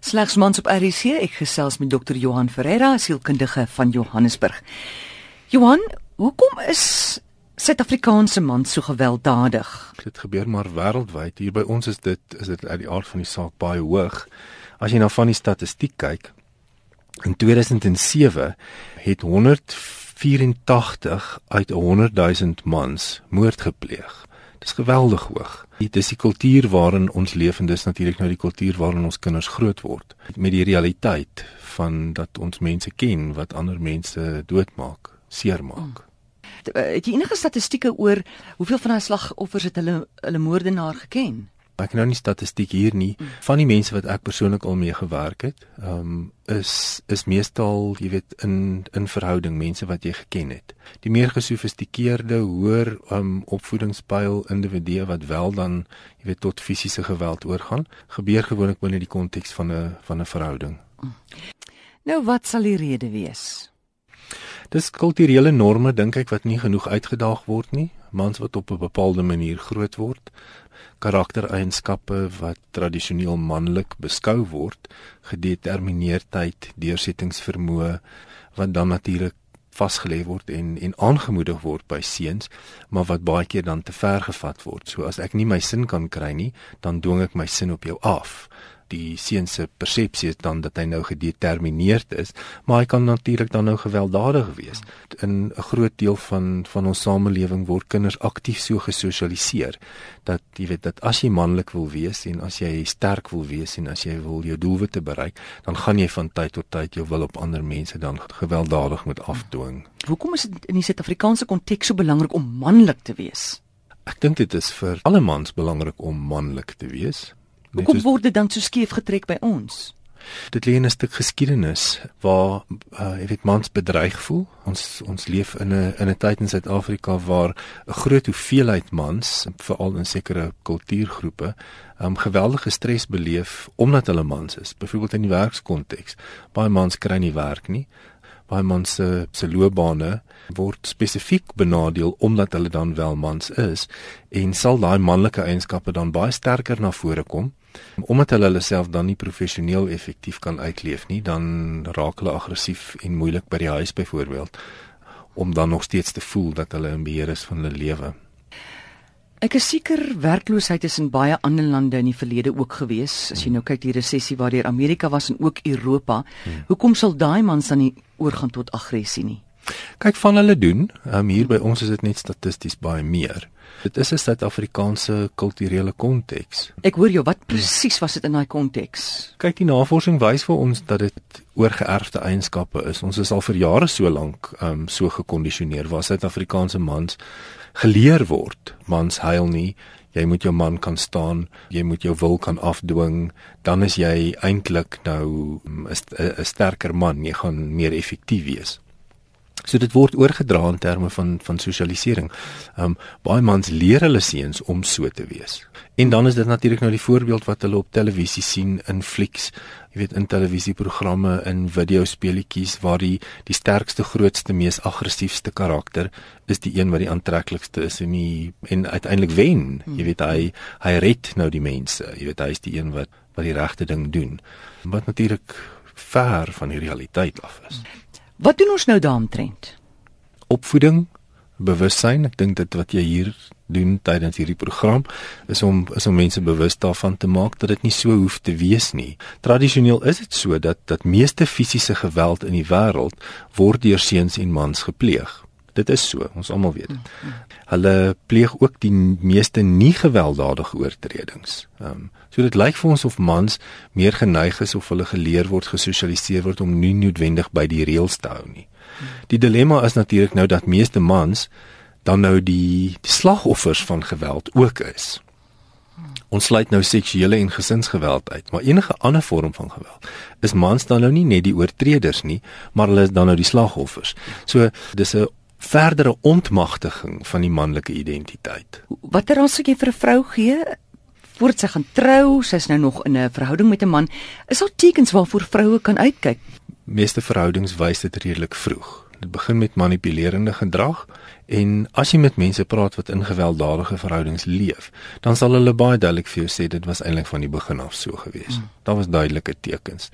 Slegs mans op RC, ek gesels met Dr. Johan Ferreira, sielkundige van Johannesburg. Johan, hoekom is Suid-Afrikaanse mans so gewelddadig? Dit gebeur maar wêreldwyd. Hier by ons is dit is dit uit die aard van die saak baie hoog. As jy nou van die statistiek kyk, in 2007 het 184 uit 100 000 mans moord gepleeg. Dis geweldig hoog. Dit is die kultuur waarin ons leef en dis natuurlik nou die kultuur waarin ons kinders groot word met die realiteit van dat ons mense ken wat ander mense doodmaak, seermaak. Het jy enige statistieke oor hoeveel van daai slagoffers het hulle hulle moordenaar geken? Ek het nou nie statistiek hier nie van die mense wat ek persoonlik al mee gewerk het. Ehm um, is is meestal, jy weet, in in verhouding mense wat jy geken het. Die meer gesofistikeerde, hoër ehm um, opvoedingspyl individue wat wel dan, jy weet, tot fisiese geweld oorgaan, gebeur gewoonlik binne die konteks van 'n van 'n verhouding. Nou wat sal die rede wees? Dis kulturele norme dink ek wat nie genoeg uitgedaag word nie. Mans wat op 'n bepaalde manier groot word, karaktereienskappe wat tradisioneel manlik beskou word, gedetermineerdheid, deursettingsvermoë wat dan natuurlik vasgelê word en en aangemoedig word by seuns, maar wat baie keer dan te ver gevat word. So as ek nie my sin kan kry nie, dan dwing ek my sin op jou af die seun se persepsie is dan dat hy nou gedetermineerd is, maar hy kan natuurlik dan nou gewelddadig wees. In 'n groot deel van van ons samelewing word kinders aktief so gesosialiseer dat jy weet dat as jy manlik wil wees en as jy sterk wil wees en as jy wil jou doelwitte bereik, dan gaan jy van tyd tot tyd jou wil op ander mense dan gewelddadig moet afdwing. Hoekom is dit in die Suid-Afrikaanse konteks so belangrik om manlik te wees? Ek dink dit is vir alle mans belangrik om manlik te wees. Hoekom word dit dan so skeef getrek by ons? Dit lê in 'n stuk geskiedenis waar uh, jy weet mans bedreig voel. Ons ons leef in 'n in 'n tyd in Suid-Afrika waar 'n groot hoeveelheid mans, veral in sekere kultuurgroepe, um, geweldige stres beleef omdat hulle mans is. Byvoorbeeld in die werkskonteks. Baie mans kry nie werk nie. Baie mans se se loopbane word spesifiek benadeel omdat hulle dan wel mans is en sal daai manlike eienskappe dan baie sterker na vore kom omdat hulle hulle self dan nie professioneel effektief kan uitleef nie, dan raak hulle aggressief en moeilik by die huis byvoorbeeld om dan nog steeds te voel dat hulle in beheer is van hulle lewe. Ek is seker werkloosheid is in baie ander lande in die verlede ook gewees. As jy nou kyk die resessie waardeur Amerika was en ook Europa, hmm. hoekom sal daai mans dan nie oorgaan tot aggressie nie? Kyk van hulle doen, um, hier by ons is dit net statisties baie meer. Dit is 'n Suid-Afrikaanse kulturele konteks. Ek hoor jou, wat presies was dit in daai konteks? Kyk, die navorsing wys vir ons dat dit oorgeerfde eienskappe is. Ons is al vir jare so lank um so gekondisioneer waar Suid-Afrikaanse mans geleer word, mans huil nie, jy moet jou man kan staan, jy moet jou wil kan afdwing, dan is jy eintlik nou mm, 'n sterker man, jy gaan meer effektief wees. So dit word oorgedra in terme van van sosialisering. Ehm um, baie mans leer hulle seuns om so te wees. En dan is dit natuurlik nou die voorbeeld wat hulle op televisie sien in flieks, jy weet in televisieprogramme, in videospeletjies waar die die sterkste, grootste, mees aggressiefste karakter is die een wat die aantreklikste is en die en uiteindelik wen. Jy weet hy hy red nou die mense. Jy weet hy is die een wat wat die regte ding doen. Wat natuurlik ver van die realiteit af is. Wat doen ons nou daaromtrent? Opvoeding, bewussyn. Ek dink dit wat jy hier doen tydens hierdie program is om is om mense bewus daarvan te maak dat dit nie so hoef te wees nie. Tradisioneel is dit so dat dat meeste fisiese geweld in die wêreld word deur seuns en mans gepleeg. Dit is so, ons almal weet dit. Hulle pleeg ook die meeste nie gewelddadige oortredings. Ehm um, so dit lyk vir ons of mans meer geneig is of hulle geleer word, gesosialiseer word om nie noodwendig by die reëls te hou nie. Die dilemma is natuurlik nou dat meeste mans dan nou die die slagoffers van geweld ook is. Ons sluit nou seksuele en gesinsgeweld uit, maar enige ander vorm van geweld is mans dan nou nie net die oortreders nie, maar hulle is dan nou die slagoffers. So dis 'n verdere ontmagtiging van die manlike identiteit. Watter ras sou jy vir 'n vrou gee voordat sy gaan trou, sy's nou nog in 'n verhouding met 'n man, is daar tekens waarvoor vroue kan uitkyk? Meeste verhoudings wys dit redelik vroeg. Dit begin met manipulerende gedrag en as jy met mense praat wat in gewelddadige verhoudings leef, dan sal hulle baie duidelik vir jou sê dit was eintlik van die begin af so gewees. Mm. Daar was duidelike tekens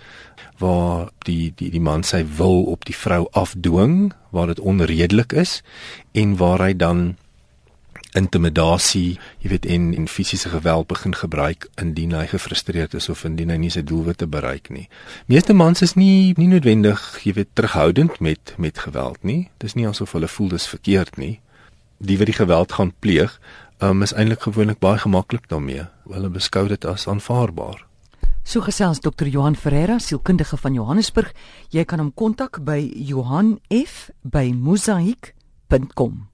waar die die die man sy wil op die vrou afdwing, waar dit onredelik is en waar hy dan intimidasie, jy weet en en fisiese geweld begin gebruik indien hy gefrustreerd is of indien hy nie sy doelwitte bereik nie. Meeste mans is nie nie noodwendig, jy weet, terughoudend met met geweld nie. Dis nie asof hulle voel dis verkeerd nie. Die wat die geweld gaan pleeg, um, is eintlik gewoonlik baie gemaklik daarmee. Hulle beskou dit as aanvaarbaar. So gesels Dr. Johan Ferreira, sielkundige van Johannesburg. Jy kan hom kontak by Johan F by mosaik.com.